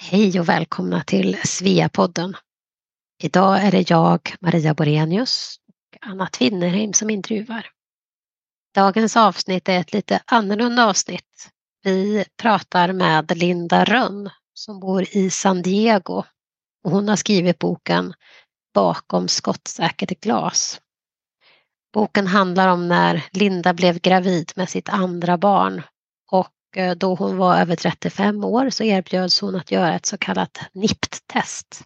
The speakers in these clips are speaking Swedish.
Hej och välkomna till Sveapodden. Idag är det jag, Maria Borenius och Anna Tvinnerheim som intervjuar. Dagens avsnitt är ett lite annorlunda avsnitt. Vi pratar med Linda Rönn som bor i San Diego och hon har skrivit boken Bakom skottsäkert glas. Boken handlar om när Linda blev gravid med sitt andra barn och Eh, då hon var över 35 år så erbjöds hon att göra ett så kallat NIPT-test.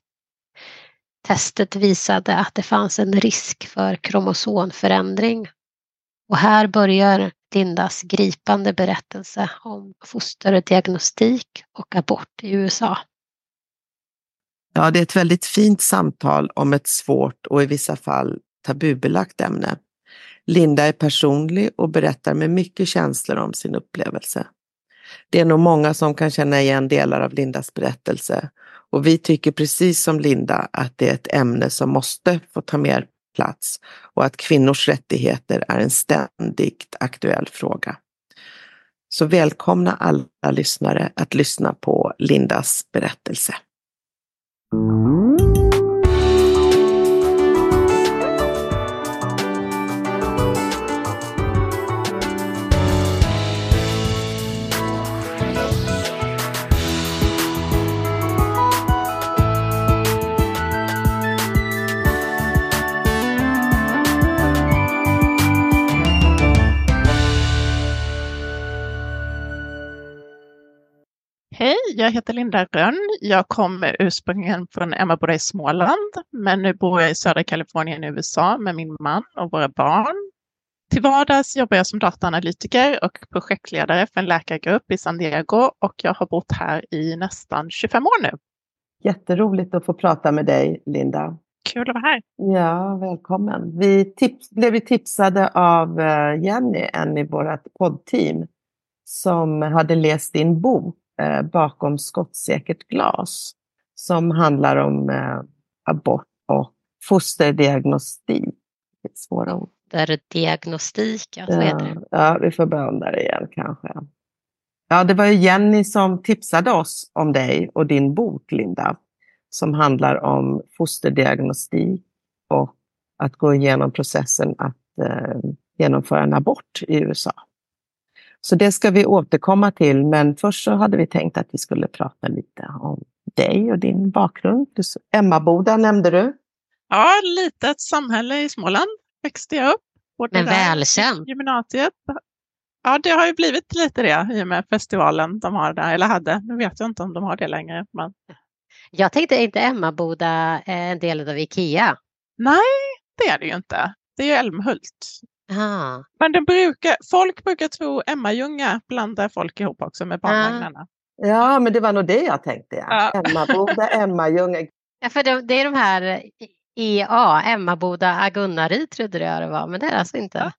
Testet visade att det fanns en risk för kromosomförändring. Och här börjar Lindas gripande berättelse om fosterdiagnostik och abort i USA. Ja, det är ett väldigt fint samtal om ett svårt och i vissa fall tabubelagt ämne. Linda är personlig och berättar med mycket känslor om sin upplevelse. Det är nog många som kan känna igen delar av Lindas berättelse. Och vi tycker precis som Linda att det är ett ämne som måste få ta mer plats och att kvinnors rättigheter är en ständigt aktuell fråga. Så välkomna alla lyssnare att lyssna på Lindas berättelse. Jag heter Linda Rönn. Jag kommer ursprungligen från Emmaboda i Småland, men nu bor jag i södra Kalifornien i USA med min man och våra barn. Till vardags jobbar jag som dataanalytiker och projektledare för en läkargrupp i San Diego och jag har bott här i nästan 25 år nu. Jätteroligt att få prata med dig, Linda. Kul att vara här. Ja, välkommen. Vi tips, blev tipsade av eh, Jenny, en i vårt poddteam, som hade läst din bok eh, bakom skottsäkert glas som handlar om eh, abort och fosterdiagnostik. Svåra ord. Fosterdiagnostik, ja, ja, ja, vi får börja om där igen kanske. Ja, det var ju Jenny som tipsade oss om dig och din bok, Linda, som handlar om fosterdiagnostik och att gå igenom processen att eh, genomföra en abort i USA. Så det ska vi återkomma till, men först så hade vi tänkt att vi skulle prata lite om dig och din bakgrund. Emmaboda nämnde du. Ja, litet samhälle i Småland växte jag upp. Men välkänt. Gymnasiet. Ja, det har ju blivit lite det i och med festivalen de har där, eller hade. Nu vet jag inte om de har det längre. Men... Jag tänkte inte Emmaboda en del av Ikea? Nej, det är det ju inte. Det är ju Älmhult. Ah. Men det brukar, folk brukar tro Emma-Ljunga blandar folk ihop också med barnvagnarna. Ja, men det var nog det jag tänkte. Ja. ja. Emmaboda, Emma-Ljunga. Ja, för det, det, är de här EA, Emmaboda, Agunnaryd trodde jag det var, men det är alltså inte. Ja.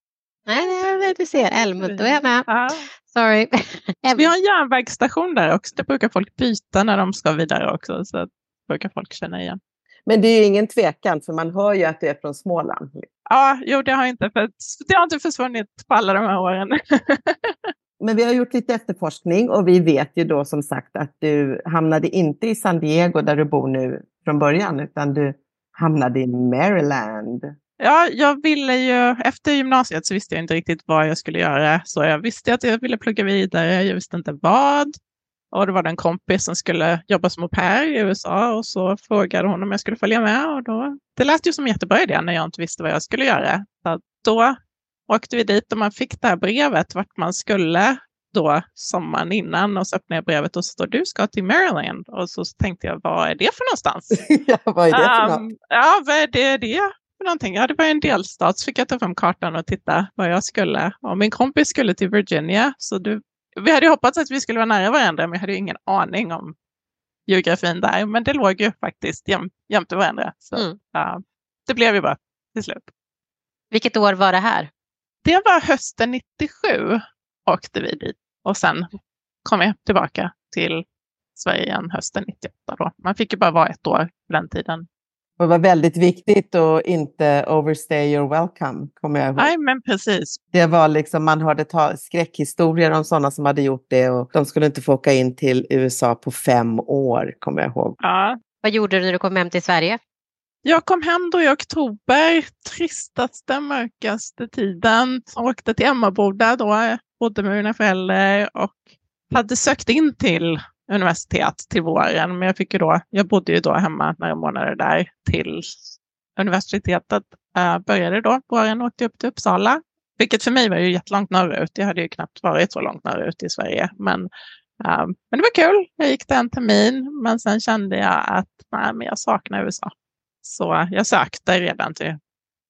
Nej, nej, du ser, Älmhult, då är jag med. Ja. Sorry. Vi har en järnvägsstation där också. Det brukar folk byta när de ska vidare också. Så brukar folk känna igen. Men det är ju ingen tvekan, för man hör ju att du är från Småland. Ja, jo, det har inte, för det har inte försvunnit på alla de här åren. Men vi har gjort lite efterforskning och vi vet ju då som sagt att du hamnade inte i San Diego där du bor nu från början, utan du hamnade i Maryland. Ja, jag ville ju, efter gymnasiet så visste jag inte riktigt vad jag skulle göra. Så jag visste att jag ville plugga vidare, jag visste inte vad. Och det var en kompis som skulle jobba som au pair i USA och så frågade hon om jag skulle följa med. Och då, det lät ju som en jättebra idé när jag inte visste vad jag skulle göra. Så då åkte vi dit och man fick det här brevet vart man skulle då sommaren innan och så öppnade jag brevet och så står du ska till Maryland. Och så tänkte jag, vad är det för någonstans? ja, vad är det för um, något? Ja, vad är det, det för någonting? Ja, det var en delstat. Så fick jag ta fram kartan och titta vad jag skulle. Och min kompis skulle till Virginia, så du vi hade hoppats att vi skulle vara nära varandra, men jag hade ingen aning om geografin där. Men det låg ju faktiskt jäm, jämte varandra. Så mm. uh, det blev ju bra till slut. Vilket år var det här? Det var hösten 97 åkte vi dit och sen kom jag tillbaka till Sverige igen hösten 98. Då. Man fick ju bara vara ett år på den tiden. Och det var väldigt viktigt att inte overstay your welcome, kommer jag ihåg. Nej, men precis. Det var liksom, man hörde ta skräckhistorier om sådana som hade gjort det och de skulle inte få åka in till USA på fem år, kommer jag ihåg. Ja. Vad gjorde du när du kom hem till Sverige? Jag kom hem då i oktober, tristaste, mörkaste tiden. Åkte till Emmaboda då, bodde med mina föräldrar och hade sökt in till universitet till våren. Men jag fick ju då, jag bodde ju då hemma några månader där tills universitetet uh, började då. Våren åkte jag upp till Uppsala, vilket för mig var ju jättelångt norrut. Jag hade ju knappt varit så långt norrut i Sverige. Men, uh, men det var kul. Jag gick där en termin, men sen kände jag att nej, men jag saknar USA. Så jag sökte redan till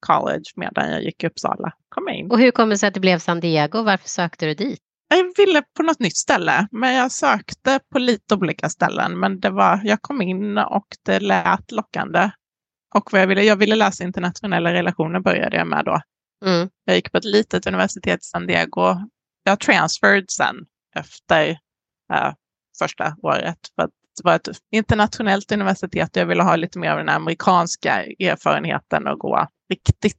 college medan jag gick i Uppsala. Kom in. Och hur kommer det sig att det blev San Diego? Varför sökte du dit? Jag ville på något nytt ställe, men jag sökte på lite olika ställen. Men det var, jag kom in och det lät lockande. Och vad jag ville, jag ville läsa internationella relationer började jag med då. Mm. Jag gick på ett litet universitet i San Diego. Jag transferred sen efter äh, första året. För det var ett internationellt universitet. Jag ville ha lite mer av den amerikanska erfarenheten och gå riktigt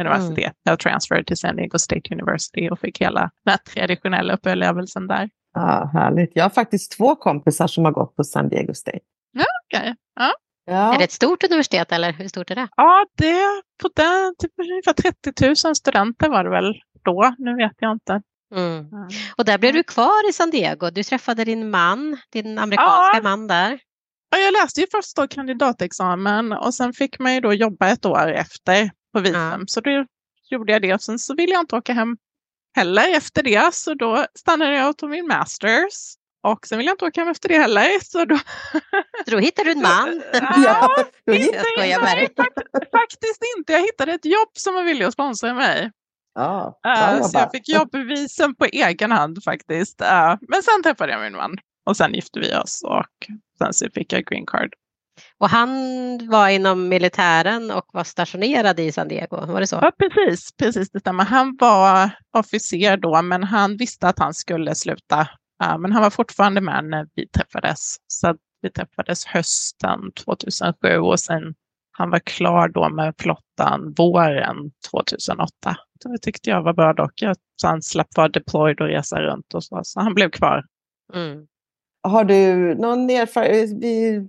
universitet. Mm. Jag transferred till San Diego State University och fick hela den traditionella upplevelsen där. Ja, härligt. Jag har faktiskt två kompisar som har gått på San Diego State. Ja, okay. ja. Ja. Är det ett stort universitet eller hur stort är det? Ja, det på den, typ ungefär 30 000 studenter var det väl då. Nu vet jag inte. Mm. Och där blev du kvar i San Diego. Du träffade din man, din amerikanska ja. man där. Ja, jag läste ju först då kandidatexamen och sen fick man ju då jobba ett år efter på visum. Ja. Så då gjorde jag det. Och sen så ville jag inte åka hem heller efter det. Så då stannade jag och tog min masters. Och sen ville jag inte åka hem efter det heller. Så då, så då hittade du en man? ja, jag nej, faktiskt inte. Jag hittade ett jobb som var villig att sponsra mig. Ja, uh, så jag fick jobbvisum på egen hand faktiskt. Uh, men sen träffade jag min man och sen gifte vi oss och sen så fick jag green card. Och han var inom militären och var stationerad i San Diego, var det så? Ja, precis, precis det stämmer. Han var officer då, men han visste att han skulle sluta. Men han var fortfarande med när vi träffades. Så vi träffades hösten 2007 och sen han var klar då med flottan våren 2008. Det tyckte jag var bra dock. Så han slapp vara deployed och resa runt och så. Så han blev kvar. Mm. Har du någon erfarenhet? Vi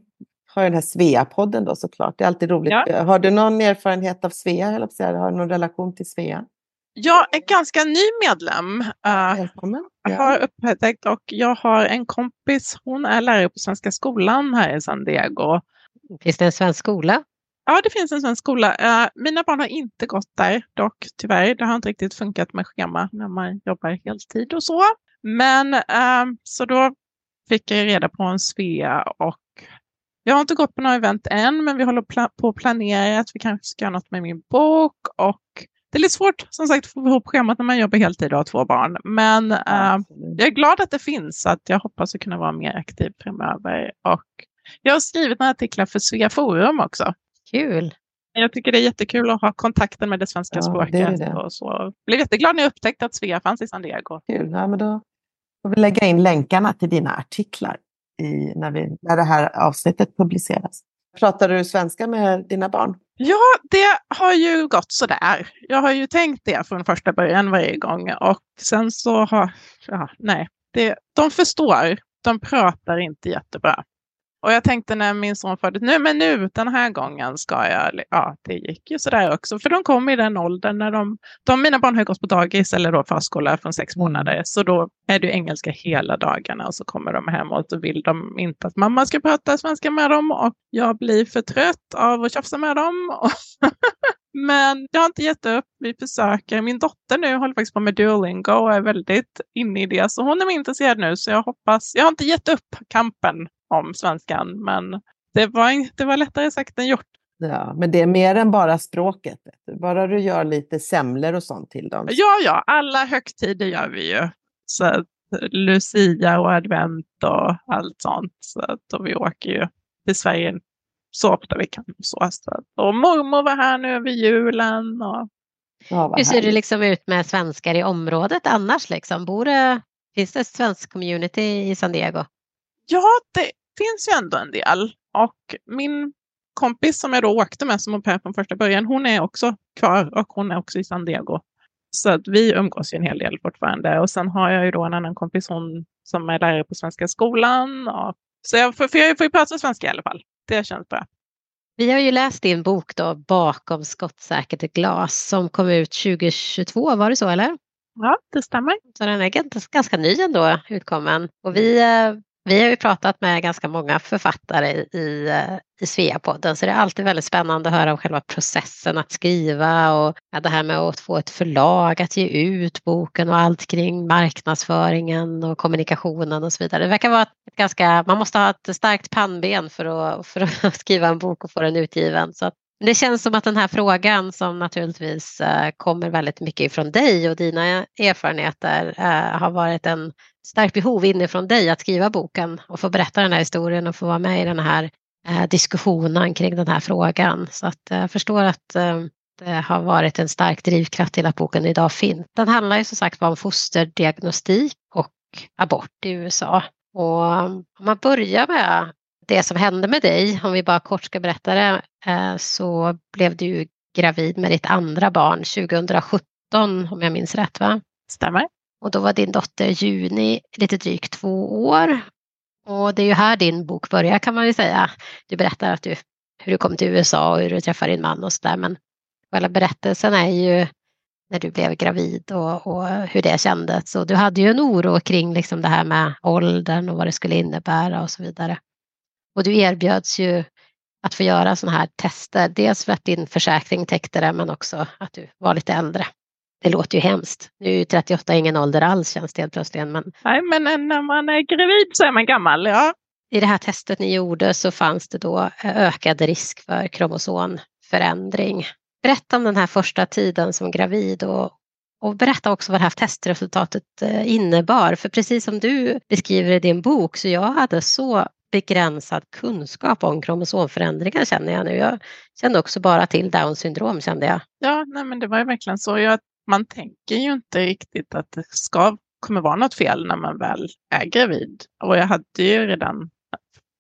har den här Svea-podden då såklart. Det är alltid roligt. Ja. Har du någon erfarenhet av Svea? Eller har du någon relation till Svea? Jag är ganska ny medlem. Uh, Välkommen. Jag har upptäckt och jag har en kompis. Hon är lärare på Svenska skolan här i San Diego. Finns det en svensk skola? Ja, det finns en svensk skola. Uh, mina barn har inte gått där dock, tyvärr. Det har inte riktigt funkat med schema när man jobbar heltid och så. Men så då fick jag reda på en Svea och jag har inte gått på några event än, men vi håller på att planera att vi kanske ska göra något med min bok och det är lite svårt som sagt att få ihop schemat när man jobbar heltid och har två barn. Men uh, jag är glad att det finns så att jag hoppas att kunna vara mer aktiv framöver. Och jag har skrivit några artiklar för Svea Forum också. Kul! Jag tycker det är jättekul att ha kontakten med det svenska Ja, språket. det är det. Och så. Jag blev jätteglad när jag upptäckte att Svea fanns i San Diego. Kul. Ja, men då får vi lägga in länkarna till dina artiklar i, när, vi, när det här avsnittet publiceras. Pratar du svenska med dina barn? Ja, det har ju gått sådär. Jag har ju tänkt det från första början varje gång och sen så har, ja, nej, det, de förstår. De pratar inte jättebra. Och jag tänkte när min son föddes, nu men nu den här gången ska jag, ja det gick ju sådär också. För de kom i den åldern när de, de mina barn har gått på dagis eller då förskola från sex månader. Så då är det engelska hela dagarna och så kommer de hem och så vill de inte att mamma ska prata svenska med dem och jag blir för trött av att tjafsa med dem. Men jag har inte gett upp. Vi försöker. Min dotter nu håller faktiskt på med Duolingo och är väldigt inne i det. Så hon är intresserad nu. Så jag hoppas. Jag har inte gett upp kampen om svenskan. Men det var, det var lättare sagt än gjort. Ja, men det är mer än bara språket. Bara du gör lite semlor och sånt till dem. Ja, ja. Alla högtider gör vi ju. Så att Lucia och advent och allt sånt. Så att, och vi åker ju till Sverige så ofta vi kan. Så, så. Och mormor var här nu över julen. Och... Ja, Hur ser det liksom ut med svenskar i området annars? Liksom? Bor det, finns det ett svenskt community i San Diego? Ja, det finns ju ändå en del. Och min kompis som jag då åkte med som au pair från första början, hon är också kvar och hon är också i San Diego. Så att vi umgås ju en hel del fortfarande. Och sen har jag ju då en annan kompis, hon som är lärare på Svenska skolan. Och, så jag får, för jag får ju prata svenska i alla fall. Det känns bra. Vi har ju läst din bok då, Bakom skottsäkert glas, som kom ut 2022, var det så eller? Ja, det stämmer. Så den är ganska ny ändå utkommen. Och vi, eh, vi har ju pratat med ganska många författare i, eh, i Sveapodden så det är alltid väldigt spännande att höra om själva processen att skriva och ja, det här med att få ett förlag att ge ut boken och allt kring marknadsföringen och kommunikationen och så vidare. Det verkar vara ett ganska, man måste ha ett starkt pannben för att, för att skriva en bok och få den utgiven. Så att det känns som att den här frågan som naturligtvis eh, kommer väldigt mycket ifrån dig och dina erfarenheter eh, har varit en starkt behov inifrån dig att skriva boken och få berätta den här historien och få vara med i den här eh, diskussionen kring den här frågan. Så att eh, jag förstår att eh, det har varit en stark drivkraft till att boken idag finns. Den handlar ju som sagt om fosterdiagnostik och abort i USA. Och om man börjar med det som hände med dig, om vi bara kort ska berätta det, så blev du gravid med ditt andra barn 2017 om jag minns rätt va? Stämmer. Och då var din dotter Juni lite drygt två år. Och det är ju här din bok börjar kan man ju säga. Du berättar att du, hur du kom till USA och hur du träffade din man och sådär. Men själva berättelsen är ju när du blev gravid och, och, hur det kändes. Så du hade ju en oro kring liksom det här med åldern och vad det skulle innebära och så vidare. Och du erbjöds ju att få göra sådana här tester. Dels för att din försäkring täckte det men också att du var lite äldre. Det låter ju hemskt. Nu är ju 38 ingen ålder alls känns det helt plötsligt. Men... Nej, men när man är gravid så är man gammal, ja. I det här testet ni gjorde så fanns det då ökad risk för kromosomförändring. Berätta om den här första tiden som gravid och, och berätta också vad det här testresultatet eh, innebar. För precis som du beskriver i din bok så jag hade så begränsad kunskap om kromosomförändringar känner jag nu. Jag kände också bara till Downs syndrom kände jag. Ja, nej, men det var ju verkligen så. Jag, man tänker ju inte riktigt att det ska, kommer vara något fel när man väl är gravid. Och jag hade ju redan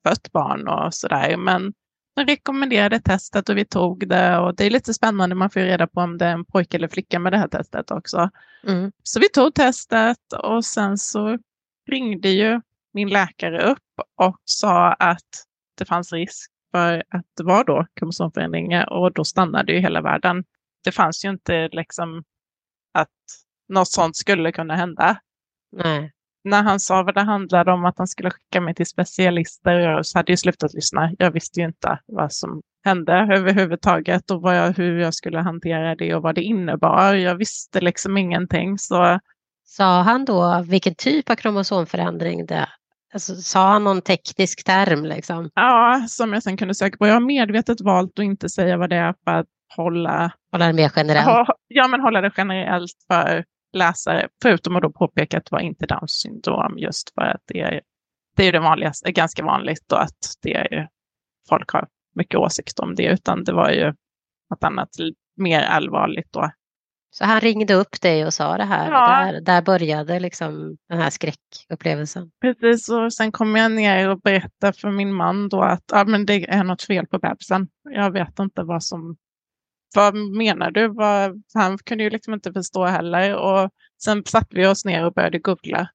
fött barn och sådär. Men de rekommenderade testet och vi tog det och det är lite spännande. Man får reda på om det är en pojke eller flicka med det här testet också. Mm. Så vi tog testet och sen så ringde ju min läkare upp och sa att det fanns risk för att det var då kromosomförändringar och då stannade ju hela världen. Det fanns ju inte liksom att något sånt skulle kunna hända. Nej. När han sa vad det handlade om att han skulle skicka mig till specialister så hade jag slutat lyssna. Jag visste ju inte vad som hände överhuvudtaget och jag, hur jag skulle hantera det och vad det innebar. Jag visste liksom ingenting. Så... Sa han då vilken typ av kromosomförändring det Alltså, sa han någon teknisk term? Liksom? Ja, som jag sen kunde söka på. Jag har medvetet valt att inte säga vad det är för att hålla, hålla det mer generellt. Ja, men hålla det generellt för läsare. Förutom att då påpeka att det var inte Downs syndrom just för att det är, det är det vanligaste, ganska vanligt och att det är, folk har mycket åsikt om det. Utan det var ju något annat mer allvarligt då så han ringde upp dig och sa det här. Ja. Där, där började liksom den här skräckupplevelsen. Precis, och sen kom jag ner och berättade för min man då att ja, men det är något fel på bebisen. Jag vet inte vad som... Vad menar du? Vad, han kunde ju liksom inte förstå heller. Och sen satte vi oss ner och började googla.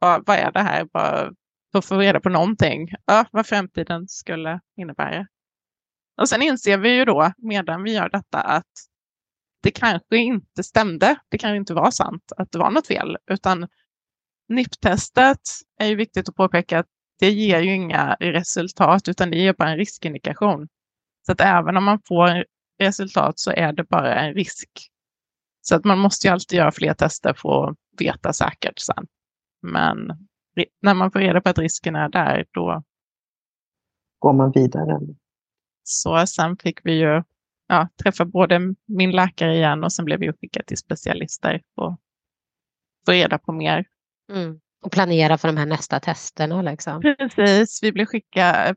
Vad är det här? Bara, för att få reda på någonting. Ja, vad framtiden skulle innebära. Och sen inser vi ju då, medan vi gör detta, att det kanske inte stämde. Det kan inte vara sant att det var något fel, utan NIP-testet är ju viktigt att påpeka att det ger ju inga resultat, utan det ger bara en riskindikation. Så att även om man får resultat så är det bara en risk. Så att man måste ju alltid göra fler tester för att veta säkert sen. Men när man får reda på att risken är där, då går man vidare. Så sen fick vi ju ja, träffa både min läkare igen och sen blev vi skickade till specialister och få reda på mer. Mm. Och planera för de här nästa testerna. Liksom. Precis, vi blev skickade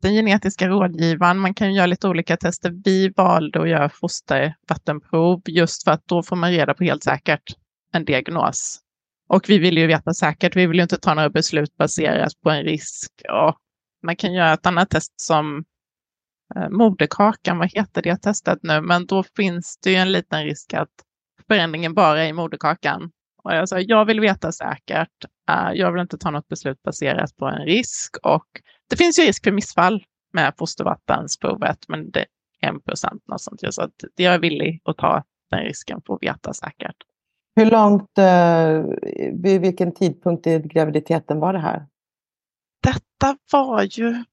den genetiska rådgivaren. Man kan göra lite olika tester. Vi valde att göra fostervattenprov just för att då får man reda på helt säkert en diagnos. Och vi vill ju veta säkert. Vi vill ju inte ta några beslut baserat på en risk. Och man kan göra ett annat test som eh, moderkakan, vad heter det testet nu? Men då finns det ju en liten risk att förändringen bara är i moderkakan. Och jag sa, jag vill veta säkert. Uh, jag vill inte ta något beslut baserat på en risk och det finns ju risk för missfall med fostervattensprovet, men det är en procent något sånt. Så att jag är villig att ta den risken för att veta säkert. Hur långt, eh, vid vilken tidpunkt i graviditeten var det här? Detta var ju,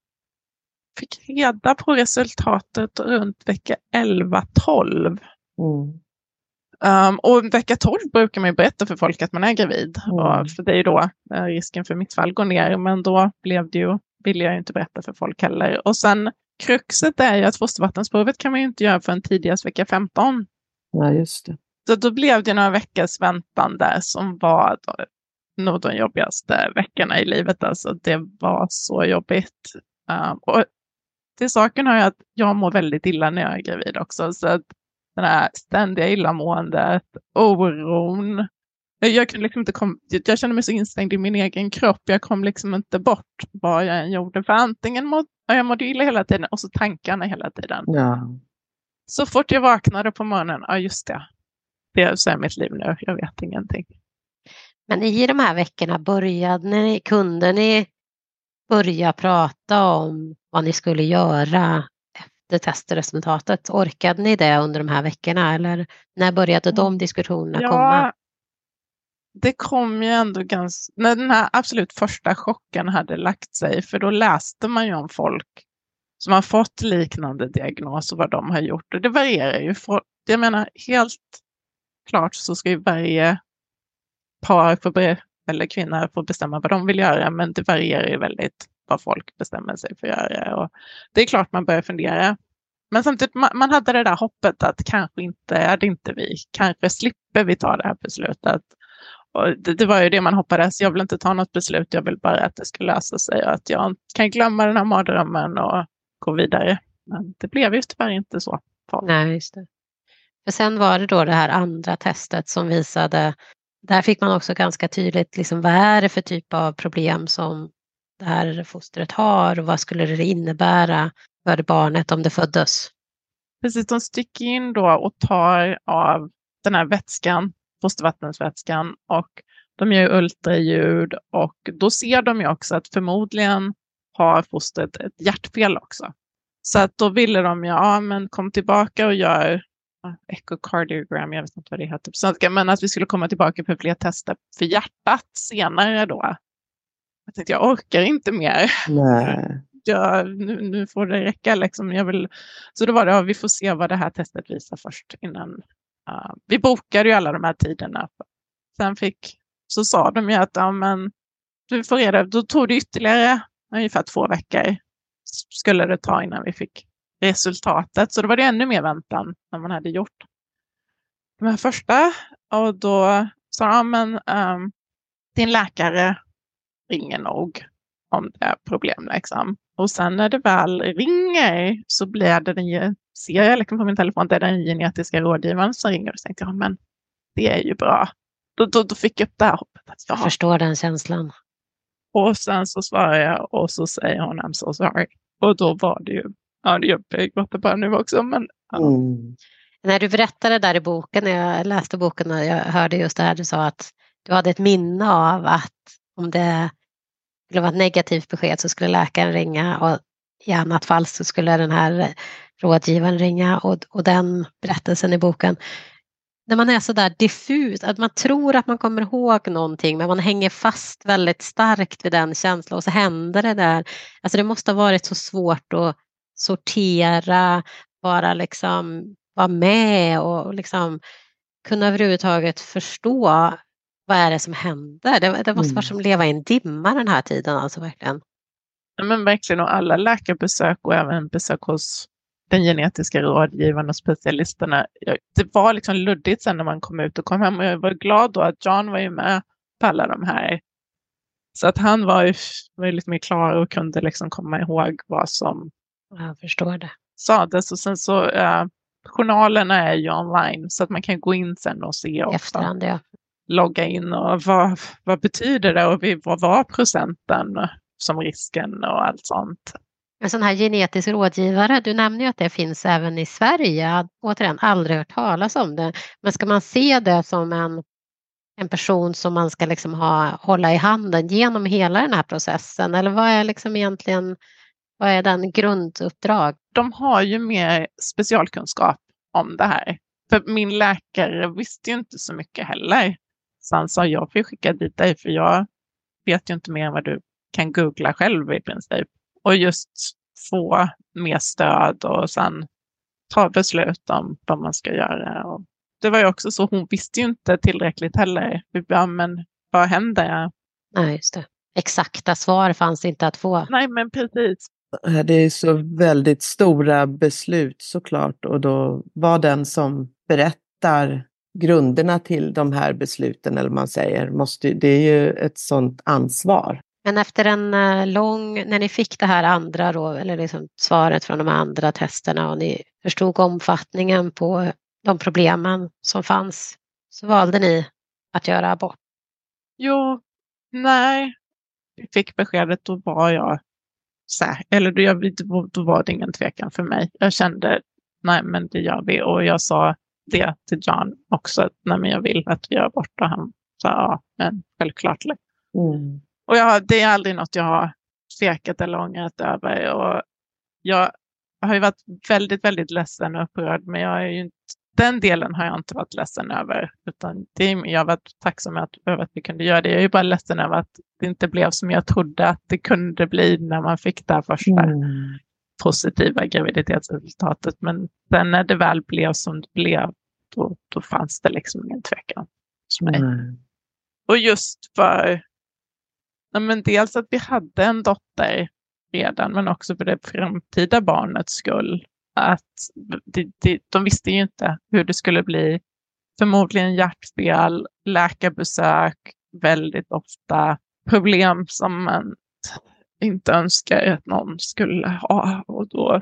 fick reda på resultatet runt vecka 11-12. Mm. Um, och vecka 12 brukar man ju berätta för folk att man är gravid. Mm. Och för det är ju då uh, risken för missfall går ner. Men då blev det ju, ville jag ju inte berätta för folk heller. Och sen kruxet är ju att fostervattensprovet kan man ju inte göra förrän tidigast vecka 15. Ja, just det. Så då blev det några veckors väntan där som var då, nog de jobbigaste veckorna i livet. Alltså det var så jobbigt. Um, och till saken har jag att jag mår väldigt illa när jag är gravid också. Så att den här ständiga illamåendet, oron. Jag, kunde liksom inte kom, jag kände mig så instängd i min egen kropp. Jag kom liksom inte bort vad jag än gjorde. För antingen må, jag mådde illa hela tiden och så tankarna hela tiden. Ja. Så fort jag vaknade på morgonen, ja just det, det är så är mitt liv nu, jag vet ingenting. Men i de här veckorna, började ni, kunde ni börja prata om vad ni skulle göra efter testresultatet? Orkade ni det under de här veckorna eller när började de diskussionerna ja, komma? Det kom ju ändå ganska, när den här absolut första chocken hade lagt sig, för då läste man ju om folk som har fått liknande diagnos och vad de har gjort. Och det varierar ju. Jag menar, helt klart så ska ju varje par få eller kvinna få bestämma vad de vill göra, men det varierar ju väldigt vad folk bestämmer sig för att göra. Och det är klart man börjar fundera. Men samtidigt, man, man hade det där hoppet att kanske inte är det inte vi, kanske slipper vi ta det här beslutet. Och det, det, var ju det man hoppades. Jag vill inte ta något beslut, jag vill bara att det ska lösa sig och att jag kan glömma den här mardrömmen och gå vidare. Men det blev ju tyvärr inte så. Nej, just det. För sen var det då det här andra testet som visade, där fick man också ganska tydligt liksom, vad är det för typ av problem som det här fostret har och vad skulle det innebära för barnet om det föddes? Precis, de sticker in då och tar av den här vätskan, fostervattensvätskan och de gör ultraljud och då ser de ju också att förmodligen har fostret ett hjärtfel också. Så att då ville de ju, ja men kom tillbaka och gör ekokardiogram, jag vet inte vad det heter på svenska, men att vi skulle komma tillbaka för fler tester för hjärtat senare då. Jag tänkte jag orkar inte mer. Nej. Jag, nu, nu får det räcka liksom. Jag vill, så då var det, ja, vi får se vad det här testet visar först innan. Uh, vi bokade ju alla de här tiderna. Sen fick, så sa de ju att ja, men, du får reda, då tog det ytterligare ungefär två veckor skulle det ta innan vi fick resultatet. Så då var det ännu mer väntan när man hade gjort de här första. Och då sa de, ja, men um, din läkare ringer nog om det är problem. Liksom. Och sen när det väl ringer så blir det den, ser jag liksom på min telefon, det är den genetiska rådgivaren som ringer. Och så tänkte jag, men det är ju bra. Då, då, då fick jag upp det här hoppet. Att, ja. Jag förstår den känslan. Och sen så svarar jag och så säger hon I'm so sorry. Och då var det ju, ja jag gråter bara nu också men ja. mm. När du berättade där i boken, när jag läste boken och jag hörde just det här, du sa att du hade ett minne av att om det skulle vara ett negativt besked så skulle läkaren ringa och i annat fall så skulle den här rådgivaren ringa och, och den berättelsen i boken när man är så där diffus, att man tror att man kommer ihåg någonting men man hänger fast väldigt starkt vid den känslan och så händer det där. Alltså det måste ha varit så svårt att sortera, bara liksom vara med och liksom kunna överhuvudtaget förstå vad är det som händer. Det, det måste vara mm. som att leva i en dimma den här tiden alltså verkligen. Ja, men verkligen och alla läkarbesök och även besök hos den genetiska rådgivaren och specialisterna. Det var liksom luddigt sen när man kom ut och kom hem och jag var glad då att John var ju med på alla de här. Så att han var ju, var ju lite mer klar och kunde liksom komma ihåg vad som jag förstår det. sades. Och sen så uh, journalerna är ju online så att man kan gå in sen och se. Efterhand, ja. Logga in och vad, vad betyder det och vad var procenten som risken och allt sånt. En sån här genetisk rådgivare, du nämner ju att det finns även i Sverige. Återigen, aldrig hört talas om det. Men ska man se det som en, en person som man ska liksom ha, hålla i handen genom hela den här processen? Eller vad är liksom egentligen vad är den grunduppdrag? De har ju mer specialkunskap om det här. För min läkare visste ju inte så mycket heller. Så han sa, jag får skicka dit dig för jag vet ju inte mer än vad du kan googla själv i princip. Och just få mer stöd och sen ta beslut om vad man ska göra. Och det var ju också så, hon visste ju inte tillräckligt heller. Ja, men vad händer? Nej, just det. Exakta svar fanns inte att få. Nej, men precis. Det är så väldigt stora beslut såklart och då var den som berättar grunderna till de här besluten, eller man säger, måste, det är ju ett sådant ansvar. Men efter en eh, lång, när ni fick det här andra då, eller liksom svaret från de andra testerna och ni förstod omfattningen på de problemen som fanns, så valde ni att göra abort? Jo, nej. Vi fick beskedet, då var jag säker, eller då, då var det ingen tvekan för mig. Jag kände, nej men det gör vi. Och jag sa det till John också, nej men jag vill att vi gör abort. Och han sa, ja, men självklart. Mm. Och jag, det är aldrig något jag har tvekat eller ångrat över. Och jag har ju varit väldigt, väldigt ledsen och upprörd, men jag är inte, den delen har jag inte varit ledsen över. Utan det, jag har varit tacksam att, över att vi kunde göra det. Jag är ju bara ledsen över att det inte blev som jag trodde att det kunde bli när man fick det här första mm. Positiva graviditetsresultatet. Men sen när det väl blev som det blev, då, då fanns det liksom ingen tvekan hos mig. Mm. Och just för Ja, men dels att vi hade en dotter redan, men också för det framtida barnets skull. Att de, de, de visste ju inte hur det skulle bli. Förmodligen hjärtfel, läkarbesök väldigt ofta, problem som man inte önskar att någon skulle ha. Och då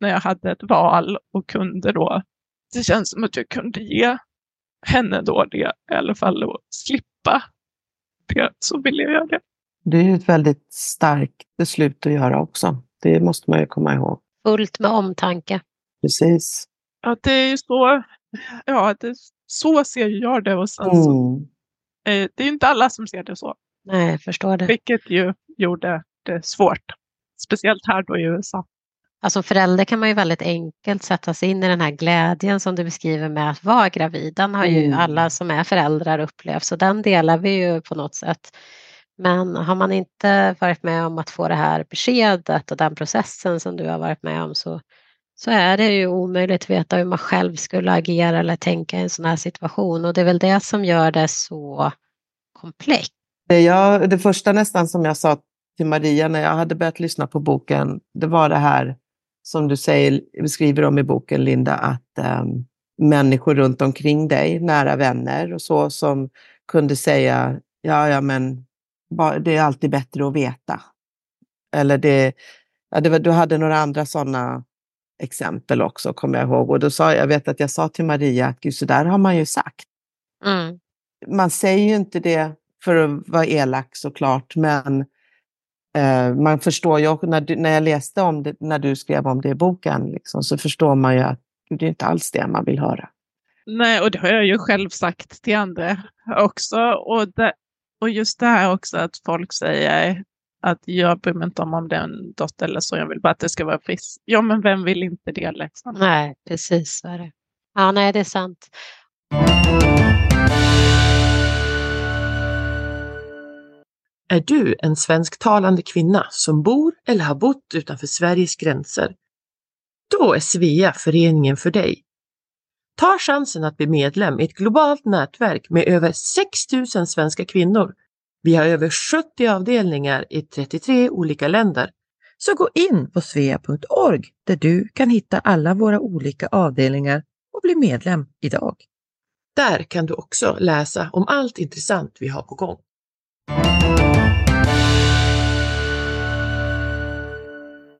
när jag hade ett val och kunde då, det känns som att jag kunde ge henne då det, i alla fall att slippa det, så ville jag göra det. Det är ett väldigt starkt beslut att göra också. Det måste man ju komma ihåg. Fullt med omtanke. Precis. Ja, det är ju så. Ja, det, så ser jag det. Och sen mm. så, eh, det är inte alla som ser det så. Nej, jag förstår det. Vilket ju gjorde det svårt. Speciellt här då i USA. Alltså förälder kan man ju väldigt enkelt sätta sig in i den här glädjen som du beskriver med att vara gravid. Den har ju mm. alla som är föräldrar upplevt, så den delar vi ju på något sätt. Men har man inte varit med om att få det här beskedet och den processen som du har varit med om så, så är det ju omöjligt att veta hur man själv skulle agera eller tänka i en sån här situation och det är väl det som gör det så komplext. Det, jag, det första nästan som jag sa till Maria när jag hade börjat lyssna på boken, det var det här som du säger, beskriver om i boken, Linda, att um, människor runt omkring dig, nära vänner och så, som kunde säga, ja, ja, men det är alltid bättre att veta. Eller det, ja, det var, du hade några andra sådana exempel också, kommer jag ihåg. Och då sa jag vet att jag sa till Maria att gud, så där har man ju sagt. Mm. Man säger ju inte det för att vara elak såklart, men eh, man förstår ju också, när, du, när jag läste om det, när du skrev om det i boken, liksom, så förstår man ju att det är inte alls det man vill höra. Nej, och det har jag ju själv sagt till andra också. Och det, och just det här också att folk säger att jag bryr mig inte om om det är en dotter eller så, jag vill bara att det ska vara frisk. Ja, men vem vill inte det liksom? Nej, precis så är det. Ja, nej, det är sant. Är du en svensktalande kvinna som bor eller har bott utanför Sveriges gränser? Då är Svea föreningen för dig. Ta chansen att bli medlem i ett globalt nätverk med över 6 000 svenska kvinnor. Vi har över 70 avdelningar i 33 olika länder. Så gå in på svea.org där du kan hitta alla våra olika avdelningar och bli medlem idag. Där kan du också läsa om allt intressant vi har på gång.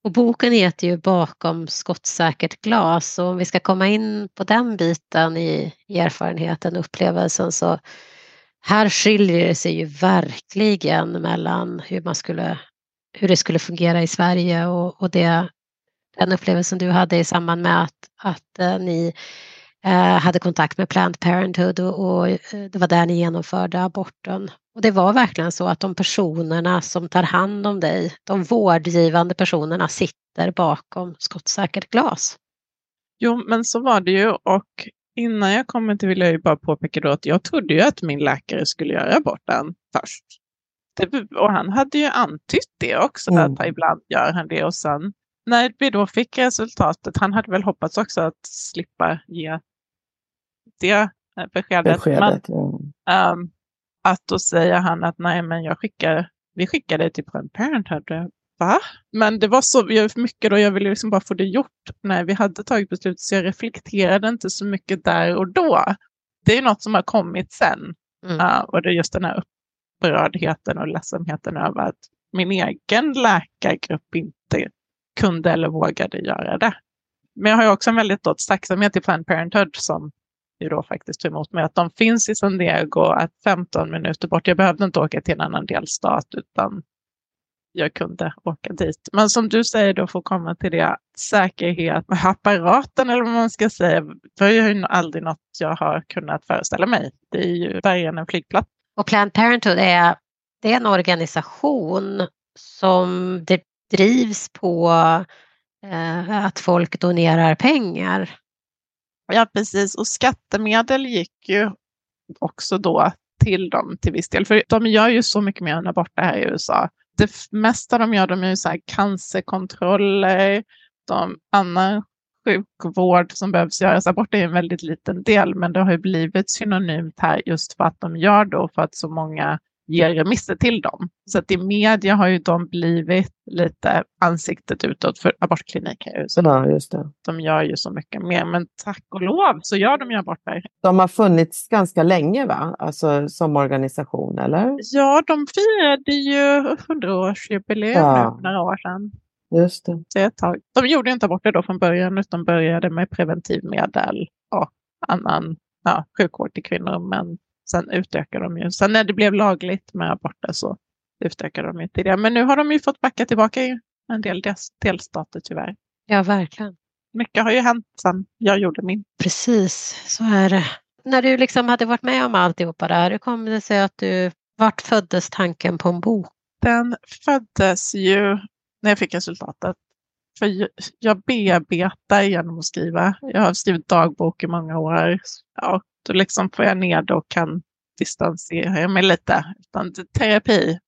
Och boken heter ju Bakom skottsäkert glas och om vi ska komma in på den biten i erfarenheten, upplevelsen så här skiljer det sig ju verkligen mellan hur man skulle hur det skulle fungera i Sverige och, och det, den upplevelsen du hade i samband med att, att eh, ni eh, hade kontakt med Planned Parenthood och, och eh, det var där ni genomförde aborten. Och det var verkligen så att de personerna som tar hand om dig, de vårdgivande personerna sitter bakom skottsäkert glas. Jo, men så var det ju och innan jag kommer till vill jag ju bara påpeka då att jag trodde ju att min läkare skulle göra aborten först. Det, och han hade ju antytt det också, mm. att ibland gör han det och sen när vi då fick resultatet, han hade väl hoppats också att slippa ge det beskedet. beskedet men, ja. um, att då säger han att nej men jag skickar, vi skickar dig till Planned Parenthood. Va? Men det var så mycket då, jag ville liksom bara få det gjort när vi hade tagit beslutet så jag reflekterade inte så mycket där och då. Det är något som har kommit sen. Mm. Uh, och det är just den här upprördheten och ledsenheten över att min egen läkargrupp inte kunde eller vågade göra det. Men jag har ju också en väldigt då tacksamhet till Planned Parenthood som ju då faktiskt tog emot mig, att de finns i San Diego, att 15 minuter bort. Jag behövde inte åka till en annan delstat utan jag kunde åka dit. Men som du säger då, få komma till det, säkerhet med apparaten eller vad man ska säga, det är ju aldrig något jag har kunnat föreställa mig. Det är ju värre en flygplats. Och Planned Parenthood är, det är en organisation som det drivs på eh, att folk donerar pengar. Ja, precis. Och skattemedel gick ju också då till dem till viss del. För de gör ju så mycket mer än aborter här i USA. Det mesta de gör, de är ju så här cancerkontroller, de, annan sjukvård som behövs göras. Abort är en väldigt liten del, men det har ju blivit synonymt här just för att de gör då för att så många ger remisser till dem. Så att i media har ju de blivit lite ansiktet utåt för abortkliniker. Så ja, just det. De gör ju så mycket mer, men tack och lov så gör de ju aborter. De har funnits ganska länge va? Alltså som organisation, eller? Ja, de firade ju hundraårsjubileum ja. för några år sedan. Just det. Så ett tag. De gjorde inte aborter då från början, utan började med preventivmedel och annan ja, sjukvård till kvinnor, men Sen utökar de ju. Sen när det blev lagligt med aborter så utökade de ju till det. Men nu har de ju fått backa tillbaka i en del delstater tyvärr. Ja, verkligen. Mycket har ju hänt sedan jag gjorde min. Precis, så är det. När du liksom hade varit med om alltihopa där, hur kom det sig att du, vart föddes tanken på en bok? Den föddes ju när jag fick resultatet. För jag bearbetar genom att skriva. Jag har skrivit dagbok i många år. Ja, då liksom får jag ner det och kan distansera mig lite. Utan terapi.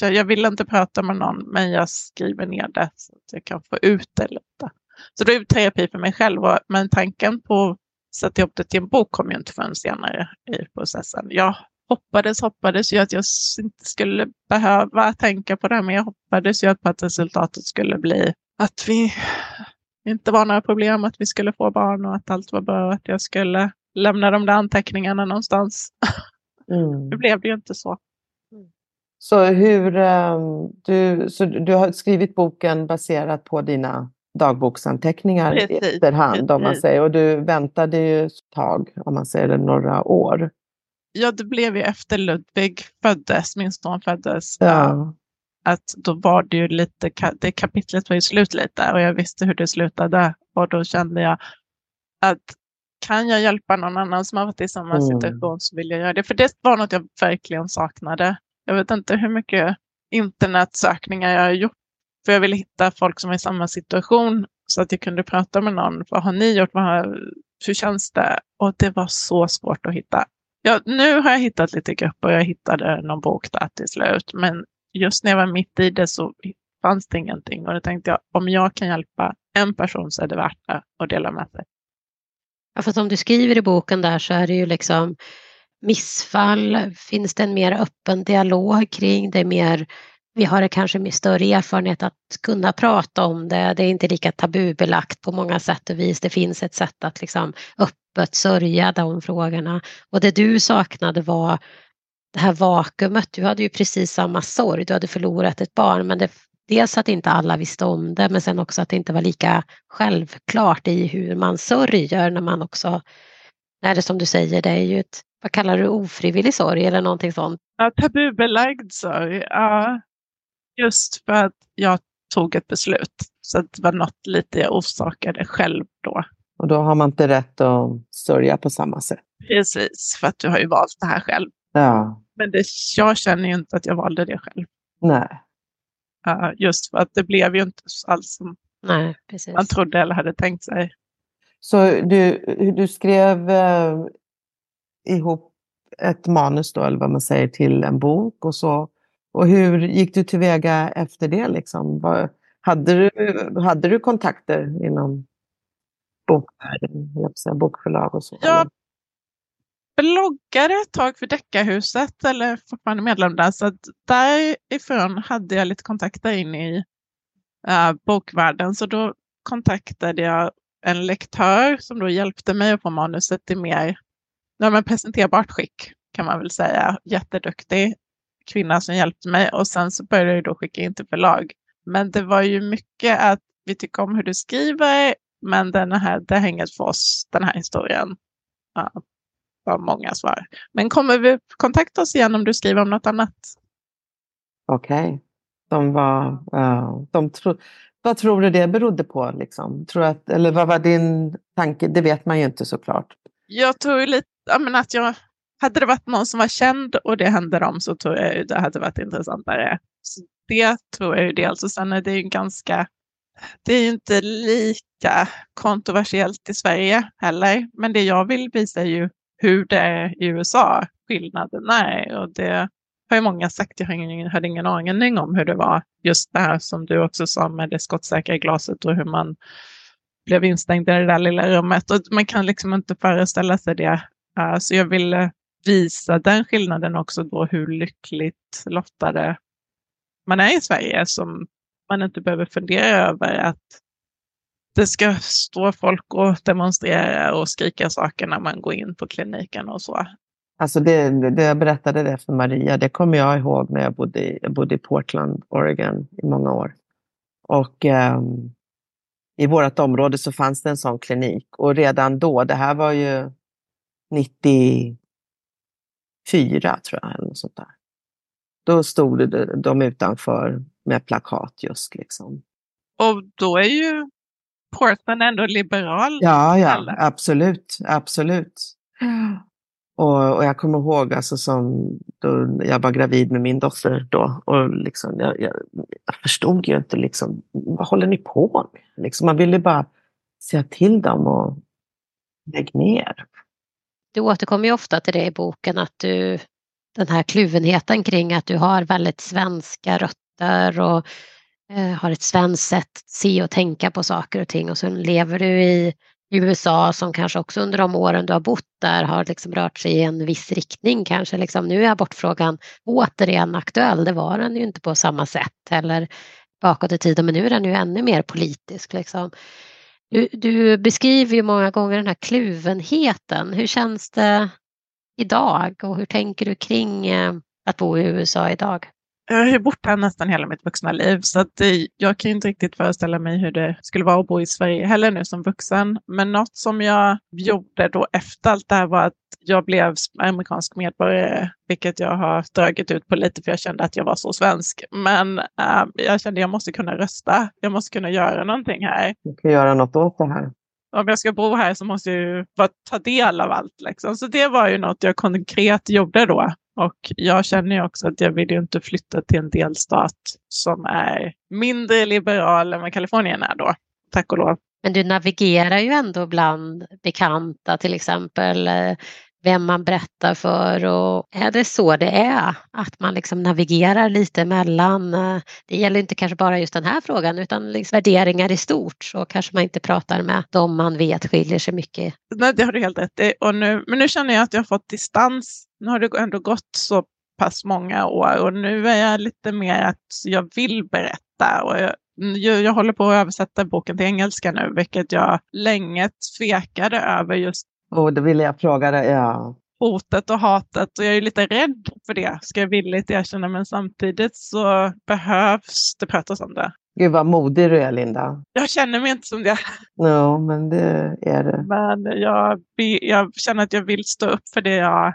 Jag vill inte prata med någon, men jag skriver ner det så att jag kan få ut det lite. Så det är terapi för mig själv. Men tanken på att sätta ihop det till en bok kom ju inte förrän senare i processen. Jag hoppades, hoppades ju att jag inte skulle behöva tänka på det men jag hoppades ju att resultatet skulle bli att vi inte var några problem, att vi skulle få barn och att allt var bra, att jag skulle lämna de där anteckningarna någonstans. Mm. det blev det ju inte så. Så, hur, ehm, du, så du har skrivit boken baserat på dina dagboksanteckningar precis, i efterhand om man säger. Och du väntade ju ett tag, om man säger några år. Ja, det blev ju efter Ludvig föddes, min son föddes. Ja. Att då var det ju lite, det kapitlet var ju slut lite och jag visste hur det slutade. Och då kände jag att kan jag hjälpa någon annan som har varit i samma mm. situation så vill jag göra det. För det var något jag verkligen saknade. Jag vet inte hur mycket internetsökningar jag har gjort. För jag ville hitta folk som är i samma situation så att jag kunde prata med någon. Vad har ni gjort? Vad har, hur känns det? Och det var så svårt att hitta. Ja, nu har jag hittat lite grupper och jag hittade någon bok där till slut. Men just när jag var mitt i det så fanns det ingenting. Och då tänkte jag, om jag kan hjälpa en person så är det värt det att dela med sig. Ja, för som du skriver i boken där så är det ju liksom missfall, finns det en mer öppen dialog kring det, mer, vi har kanske med större erfarenhet att kunna prata om det, det är inte lika tabubelagt på många sätt och vis, det finns ett sätt att liksom öppet sörja de frågorna. Och det du saknade var det här vakuumet, du hade ju precis samma sorg, du hade förlorat ett barn men det dels att inte alla visste om det men sen också att det inte var lika självklart i hur man sörjer när man också, när det som du säger, det är ju ett, vad kallar du ofrivillig sorg eller någonting sånt? Ja, tabubelagd sorg, ja. Just för att jag tog ett beslut. Så det var något lite jag orsakade själv då. Och då har man inte rätt att sörja på samma sätt. Precis, för att du har ju valt det här själv. Ja, Men det, jag känner ju inte att jag valde det själv. nej. Uh, just för att det blev ju inte alls som Nej, precis. man trodde eller hade tänkt sig. Så du, du skrev eh, ihop ett manus då, eller vad man säger, till en bok och så. Och hur gick du tillväga efter det? Liksom? Vad, hade, du, hade du kontakter inom bokvärlden, bokförlag och så? Ja bloggade ett tag för Deckarhuset, eller fortfarande medlem där, så att därifrån hade jag lite kontakter in i äh, bokvärlden. Så då kontaktade jag en lektör som då hjälpte mig att få manuset i mer ja, men presenterbart skick, kan man väl säga. Jätteduktig kvinna som hjälpte mig och sen så började jag då skicka in till förlag. Men det var ju mycket att vi tycker om hur du skriver, men den här, det hänger för oss, den här historien. Ja, var många svar. Men kommer vi kontakta oss igen om du skriver om något annat? Okej. De var... ja, de tro, vad tror du det berodde på? Liksom? Tror att, eller vad var din tanke? Det vet man ju inte såklart. Jag tror ju lite ja, men att jag, hade det varit någon som var känd och det hände dem så tror jag ju det hade varit intressantare. Så det tror jag ju dels och sen är det ju ganska, det är ju inte lika kontroversiellt i Sverige heller. Men det jag vill visa är ju hur det är i USA, skillnaden är och det har ju många sagt. Jag ingen, hade ingen aning om hur det var just det här som du också sa med det skottsäkra glaset och hur man blev instängd i det där lilla rummet. Och man kan liksom inte föreställa sig det. Så jag ville visa den skillnaden också då hur lyckligt lottade man är i Sverige som man inte behöver fundera över att det ska stå folk och demonstrera och skrika saker när man går in på kliniken och så. Alltså det, det jag berättade det för Maria, det kommer jag ihåg när jag bodde i, jag bodde i Portland, Oregon i många år. Och ehm, i vårt område så fanns det en sån klinik och redan då, det här var ju 94 tror jag, eller något sånt där. Då stod det, de utanför med plakat just liksom. Och då är ju Portland ändå liberal. Ja, ja, Alla. absolut, absolut. Och, och jag kommer ihåg alltså som då jag var gravid med min dotter då och liksom, jag, jag, jag förstod ju inte liksom, vad håller ni på med? Liksom, man ville bara säga till dem och lägg ner. Du återkommer ju ofta till det i boken att du den här kluvenheten kring att du har väldigt svenska rötter och Eh, har ett svenskt sätt att se och tänka på saker och ting och sen lever du i USA som kanske också under de åren du har bott där har liksom rört sig i en viss riktning kanske. Liksom, nu är abortfrågan återigen aktuell, det var den ju inte på samma sätt eller bakåt i tiden men nu är den ju ännu mer politisk. Liksom. Du, du beskriver ju många gånger den här kluvenheten. Hur känns det idag och hur tänker du kring eh, att bo i USA idag? Jag har ju bott här nästan hela mitt vuxna liv så att det, jag kan ju inte riktigt föreställa mig hur det skulle vara att bo i Sverige heller nu som vuxen. Men något som jag gjorde då efter allt det här var att jag blev amerikansk medborgare, vilket jag har dragit ut på lite för jag kände att jag var så svensk. Men äh, jag kände att jag måste kunna rösta. Jag måste kunna göra någonting här. Jag kan göra något åt det här. Om jag ska bo här så måste jag ju ta del av allt. Liksom. Så det var ju något jag konkret gjorde då. Och jag känner ju också att jag vill ju inte flytta till en delstat som är mindre liberal än vad Kalifornien är då. Tack och lov. Men du navigerar ju ändå bland bekanta till exempel eh, vem man berättar för och är det så det är? Att man liksom navigerar lite mellan, eh, det gäller inte kanske bara just den här frågan utan liksom värderingar i stort så kanske man inte pratar med dem man vet skiljer sig mycket. Nej, det har du helt rätt i. Och nu, men nu känner jag att jag har fått distans. Nu har det ändå gått så pass många år och nu är jag lite mer att jag vill berätta. Och jag, jag, jag håller på att översätta boken till engelska nu, vilket jag länge tvekade över just Och då ville jag fråga dig, ja, hotet och hatet och jag är lite rädd för det, ska jag villigt erkänna. Men samtidigt så behövs det pratas om det. gud vad modig du är Linda. Jag känner mig inte som det, Ja, men det är det. men jag, jag känner att jag vill stå upp för det jag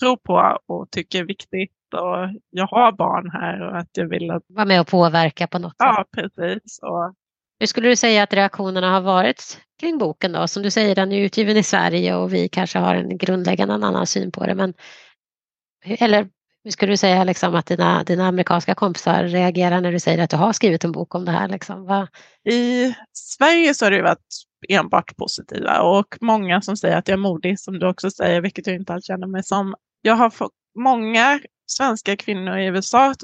tror på och tycker är viktigt. Och jag har barn här och att jag vill att... Vara med och påverka på något sätt. Ja, precis. Och Hur skulle du säga att reaktionerna har varit kring boken då? Som du säger, den är utgiven i Sverige och vi kanske har en grundläggande annan syn på det. Men, eller hur skulle du säga liksom, att dina, dina amerikanska kompisar reagerar när du säger att du har skrivit en bok om det här? Liksom? Va? I Sverige så har det varit enbart positiva och många som säger att jag är modig, som du också säger, vilket jag inte alls känner mig som. Jag har fått många svenska kvinnor i USA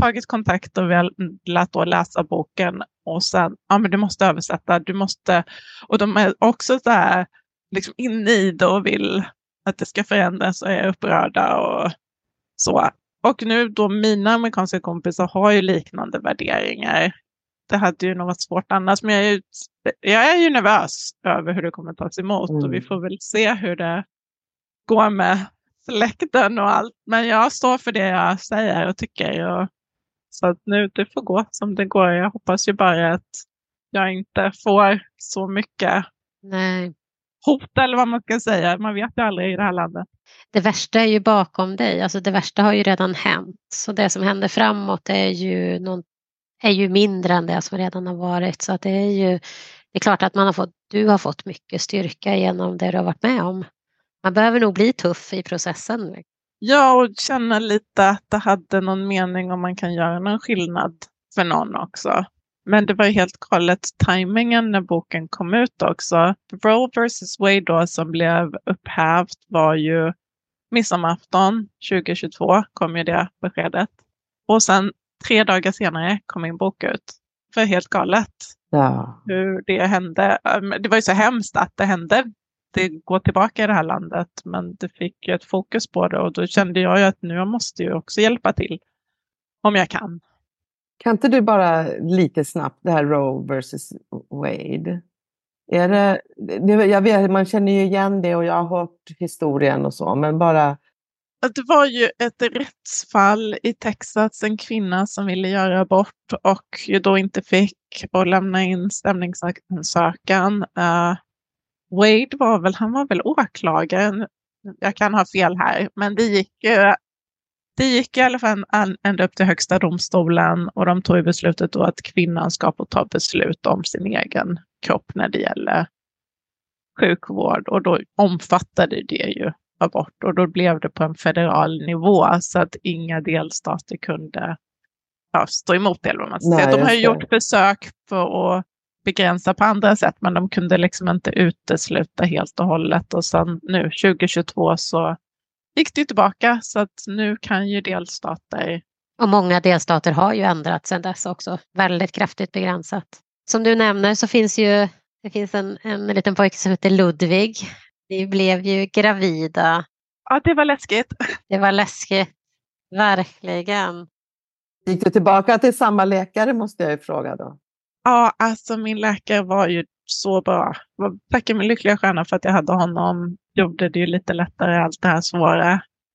tagit kontakt och velat då läsa boken och sen, ja men du måste översätta, du måste, och de är också så här, liksom inne i det och vill att det ska förändras och är upprörda och så. Och nu då mina amerikanska kompisar har ju liknande värderingar. Det hade ju nog varit svårt annars, men jag är ju, jag är ju nervös över hur det kommer tas emot Mm. och vi får väl se hur det går med släkten och allt. Men jag står för det jag säger och tycker. Och, så att nu, det får gå som det går. Jag hoppas ju bara att jag inte får så mycket Nej. hot eller vad man ska säga. Man vet ju aldrig i det här landet. Det värsta är ju bakom dig, alltså det värsta har ju redan hänt. Så det som händer framåt är ju, någon, är ju mindre än det som redan har varit. Så att det är ju det är klart att man har fått, du har fått mycket styrka genom det du har varit med om. Man behöver nog bli tuff i processen. Ja, och känna lite att det hade någon mening om man kan göra någon skillnad för någon också. Men det var ju helt galet tajmingen när boken kom ut också. Roe vs Wade då som blev upphävt var ju midsommarafton 2022 kom ju det beskedet. Och sen tre dagar senare kom min bok ut. För helt galet Ja. hur det hände. Um, Det var ju så hemskt att det hände. Det går tillbaka i det här landet, men det fick ju ett fokus på det och då kände jag ju att nu jag måste ju också hjälpa till om jag kan. Kan inte du bara lite snabbt, det här Roe versus Wade. Är det, det, jag vet, man känner ju igen det och jag har hört historien och så, men bara... Det var ju ett rättsfall i Texas, en kvinna som ville göra abort och ju då inte fick och lämna in stämningsansökan. Uh, Wade var väl, han var väl åklagaren. Jag kan ha fel här, men det gick det gick i alla fall ända upp till högsta domstolen och de tog beslutet då att kvinnan ska få ta beslut om sin egen kropp när det gäller sjukvård och då omfattade det ju abort och då blev det på en federal nivå så att inga delstater kunde ja, stå emot det. Eller vad man Nej. De har ju gjort försök för att begränsa på andra sätt men de kunde liksom inte utesluta helt och hållet och sen nu 2022 så gick det ju tillbaka så att nu kan ju delstater Och många delstater har ju ändrat sedan dess också, väldigt kraftigt begränsat. Som du nämner så finns ju det finns en, en liten pojke som heter Ludvig. Ni blev ju gravida. Ja, det var läskigt. Det var läskigt, verkligen. Gick du tillbaka till samma läkare måste jag ju fråga då. Ja, alltså min läkare var ju så bra. Jag Tackar min lyckliga stjärna för att jag hade honom. Gjorde det ju lite lättare allt det här svåra.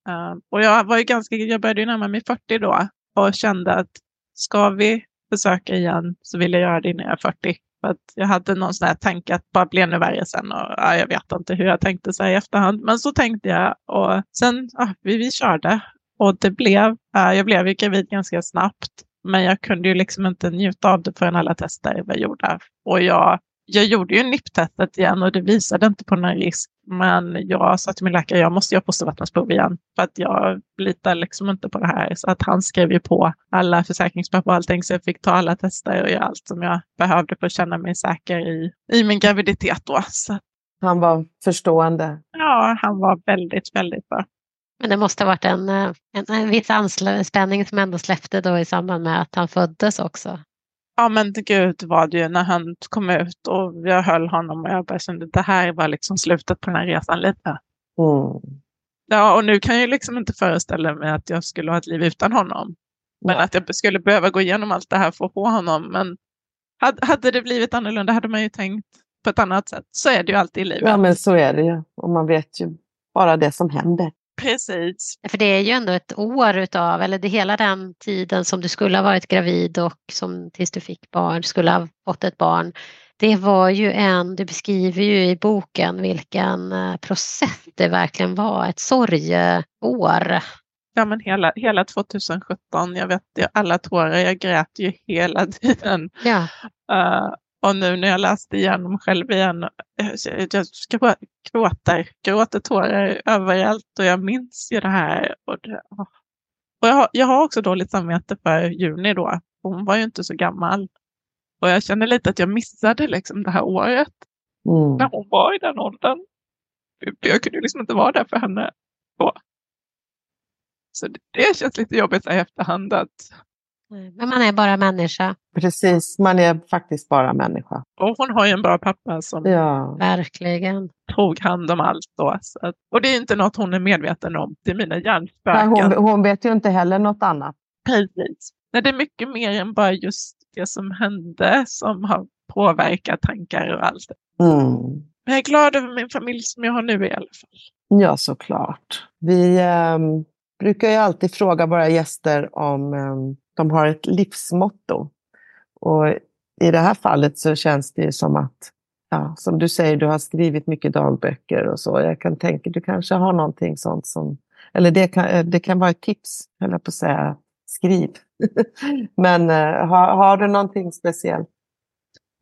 Ehm, och jag var ju ganska, jag började ju närma mig 40 då och kände att ska vi försöka igen så vill jag göra det innan jag är 40. För att jag hade någon sån här tanke att bara bli ännu värre sen och ja, jag vet inte hur jag tänkte så här i efterhand. Men så tänkte jag och sen, ja, vi, vi körde och det blev, eh, jag blev ju gravid ganska snabbt. Men jag kunde ju liksom inte njuta av det förrän alla tester var gjorda. Och jag, jag gjorde ju NIPT-testet igen och det visade inte på någon risk. Men jag sa till min läkare, jag måste göra fostervattensprov igen. För att jag litar liksom inte på det här. Så att han skrev ju på alla försäkringspapper och allting. Så jag fick ta alla tester och göra allt som jag behövde för att känna mig säker i, i min graviditet då. Så Han var förstående. ja, han var väldigt, väldigt bra. Men det måste ha varit en, eh, en, en viss anspänning som ändå släppte då i samband med att han föddes också. Ja men gud var det ju när han kom ut och jag höll honom och jag bara kände det här var liksom slutet på den här resan lite. Mm. Ja och nu kan jag ju liksom inte föreställa mig att jag skulle ha ett liv utan honom. Men Nej. att jag skulle behöva gå igenom allt det här för att få honom. Men hade, hade det blivit annorlunda hade man ju tänkt på ett annat sätt. Så är det ju alltid i livet. Ja, men så är det ju. Och man vet ju bara det som händer. Precis. För det är ju ändå ett år utav, eller det hela den tiden som du skulle ha varit gravid och som tills du fick barn, skulle ha fått ett barn. det var ju en, du beskriver ju i boken vilken eh, process det verkligen var, ett sorgeår. Ja, men hela, hela 2017, jag vet alla tårar, jag grät ju hela tiden. Ja. Uh, och nu när jag läste igenom själv igen, jag, jag gråter, gråter tårar överallt och jag minns ju det här. Och, det, och jag, har, jag har också dåligt samvete för Juni då. Hon var ju inte så gammal. Och jag känner lite att jag missade liksom det här året. Mm. När hon var i den åldern. Jag kunde liksom inte vara där för henne då. Så det, det känns lite jobbigt i efterhand att men man är bara människa. Precis, man är faktiskt bara människa. Och hon har ju en bra pappa som ja. verkligen tog hand om allt. Då, att, och det är inte något hon är medveten om. Det är mina hjärnspöken. hon, hon vet ju inte heller något annat. Precis. Nej, det är mycket mer än bara just det som hände som har påverkat tankar och allt. Mm. Men jag är glad över min familj som jag har nu i alla fall. Ja, såklart. Vi eh, brukar ju alltid fråga våra gäster om eh, de har ett livsmotto. Och i det här fallet så känns det som att, ja, som du säger, du har skrivit mycket dagböcker och så. Jag kan tänka, du kanske har någonting sånt som, eller det kan, eh, det kan vara ett tips, höll jag på att säga, skriv. men eh, uh, har, har du någonting speciellt?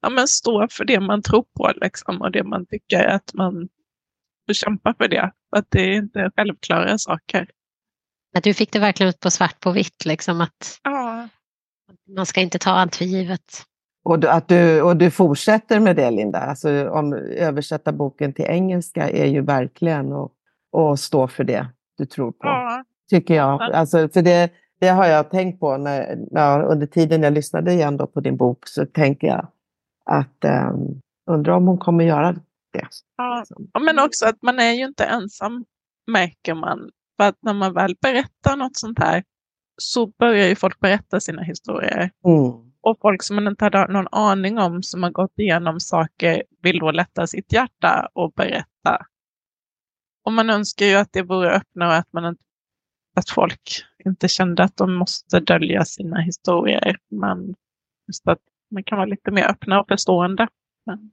Ja, men stå för det man tror på liksom, och det man tycker att man kämpar för det. Att det är inte självklara saker. Att du fick det verkligen ut på svart på vitt, liksom att ja. man ska inte ta allt för givet. Och, att du, och du fortsätter med det, Linda. Alltså, om översätta boken till engelska är ju verkligen att, att stå för det du tror på. Ja. Tycker jag. Alltså, för det, det har jag tänkt på när, ja, under tiden jag lyssnade igen då på din bok. Så tänker jag att um, undrar om hon kommer göra det. Ja. Men också att man är ju inte ensam, märker man för att när man väl berättar något sånt här så börjar ju folk berätta sina historier. Mm. Och folk som man inte hade någon aning om, som har gått igenom saker, vill då lätta sitt hjärta och berätta. Och man önskar ju att det vore öppna och att, man, att folk inte kände att de måste dölja sina historier. Men just att man kan vara lite mer öppna och förstående. Men...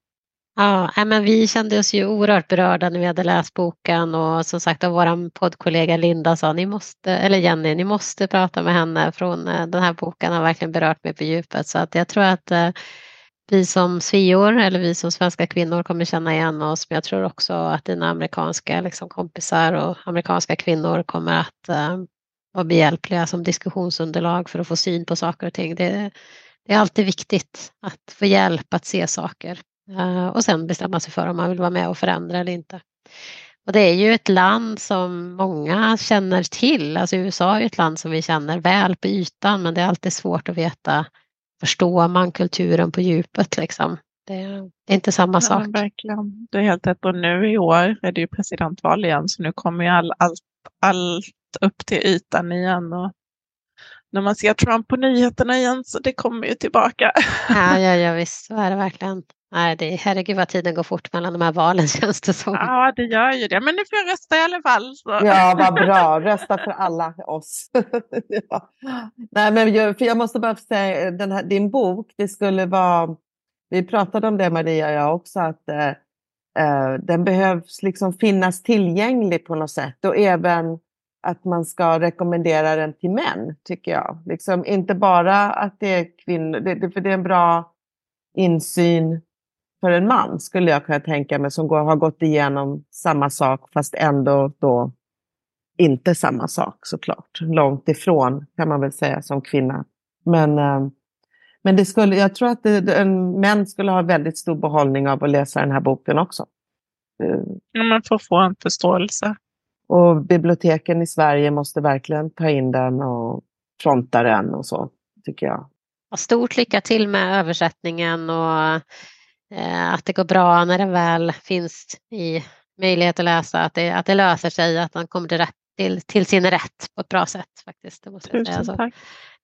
Ja, men vi kände oss ju oerhört berörda när vi hade läst boken och som sagt av vår poddkollega Linda sa, ni måste, eller Jenny, ni måste prata med henne från eh, den här boken har verkligen berört mig på djupet. Så att jag tror att eh, vi som svior eller vi som svenska kvinnor kommer känna igen oss. Men jag tror också att dina amerikanska liksom, kompisar och amerikanska kvinnor kommer att uh, vara behjälpliga som diskussionsunderlag för att få syn på saker och ting. Det, det är alltid viktigt att få hjälp att se saker. Eh, och sen bestämma sig för om man vill vara med och förändra eller inte. Och det är ju ett land som många känner till. Alltså USA är ett land som vi känner väl på ytan men det är alltid svårt att veta. Förstår man kulturen på djupet liksom? Det är inte samma ja, sak. Verkligen. Det är helt rätt. Och nu i år är det ju presidentval igen så nu kommer ju all, allt, allt upp till ytan igen. Och när man ser Trump på nyheterna igen så det kommer ju tillbaka. Ja, ja, ja visst så är det verkligen. Nej, det, herregud vad tiden går fort mellan de här valen känns det som. Ja, det gör ju det. Men nu får jag rösta i alla fall. Så. Ja, vad bra. Rösta för alla oss. ja. Nej, men jag, för jag måste bara säga, den här, din bok, det skulle vara... Vi pratade om det Maria och jag också, att eh, eh, den behövs liksom finnas tillgänglig på något sätt. Och även att man ska rekommendera den till män, tycker jag. Liksom, inte bara att det är kvinnor, det, det, för det är en bra insyn för en man skulle jag kunna tänka mig som går, har gått igenom samma sak fast ändå då inte samma sak såklart. Långt ifrån kan man väl säga som kvinna. Men, äh, men det skulle, jag tror att det, en män skulle ha väldigt stor behållning av att läsa den här boken också. Ja, man får få en förståelse. Och biblioteken i Sverige måste verkligen ta in den och fronta den och så, tycker jag. Stort lycka till med översättningen och Eh, att det går bra när den väl finns i möjlighet att läsa, att det, att det löser sig, att den kommer till, rätt, till, till sin rätt på ett bra sätt. faktiskt. Det måste jag säga. Så, tack.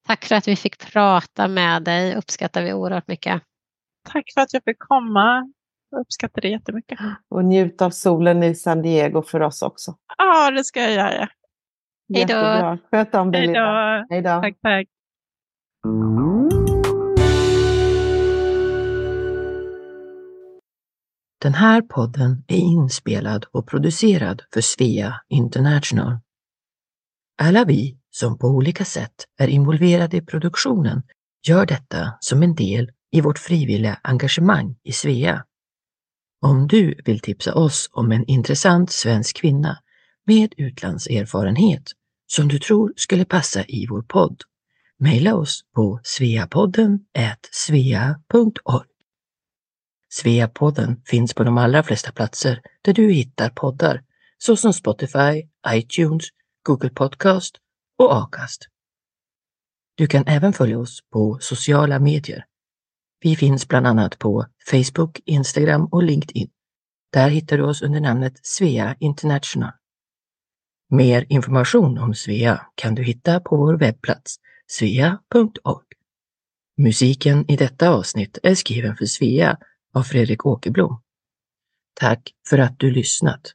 tack för att vi fick prata med dig, uppskattar vi oerhört mycket. Tack för att jag fick komma. Jag uppskattar det jättemycket. Och njut av solen i San Diego för oss också. Ja, det ska jag göra. Hej då. Sköt om dig, Hej då. Tack, tack. Den här podden är inspelad och producerad för Svea International. Alla vi som på olika sätt är involverade i produktionen gör detta som en del i vårt frivilliga engagemang i Svea. Om du vill tipsa oss om en intressant svensk kvinna med utlandserfarenhet som du tror skulle passa i vår podd, mejla oss på sveapodden svea.org. Sveapodden finns på de allra flesta platser där du hittar poddar, såsom Spotify, iTunes, Google Podcast och Acast. Du kan även följa oss på sociala medier. Vi finns bland annat på Facebook, Instagram och LinkedIn. Där hittar du oss under namnet Svea International. Mer information om Svea kan du hitta på vår webbplats svea.org. Musiken i detta avsnitt är skriven för Svea av Fredrik Åkerblom. Tack för att du lyssnat!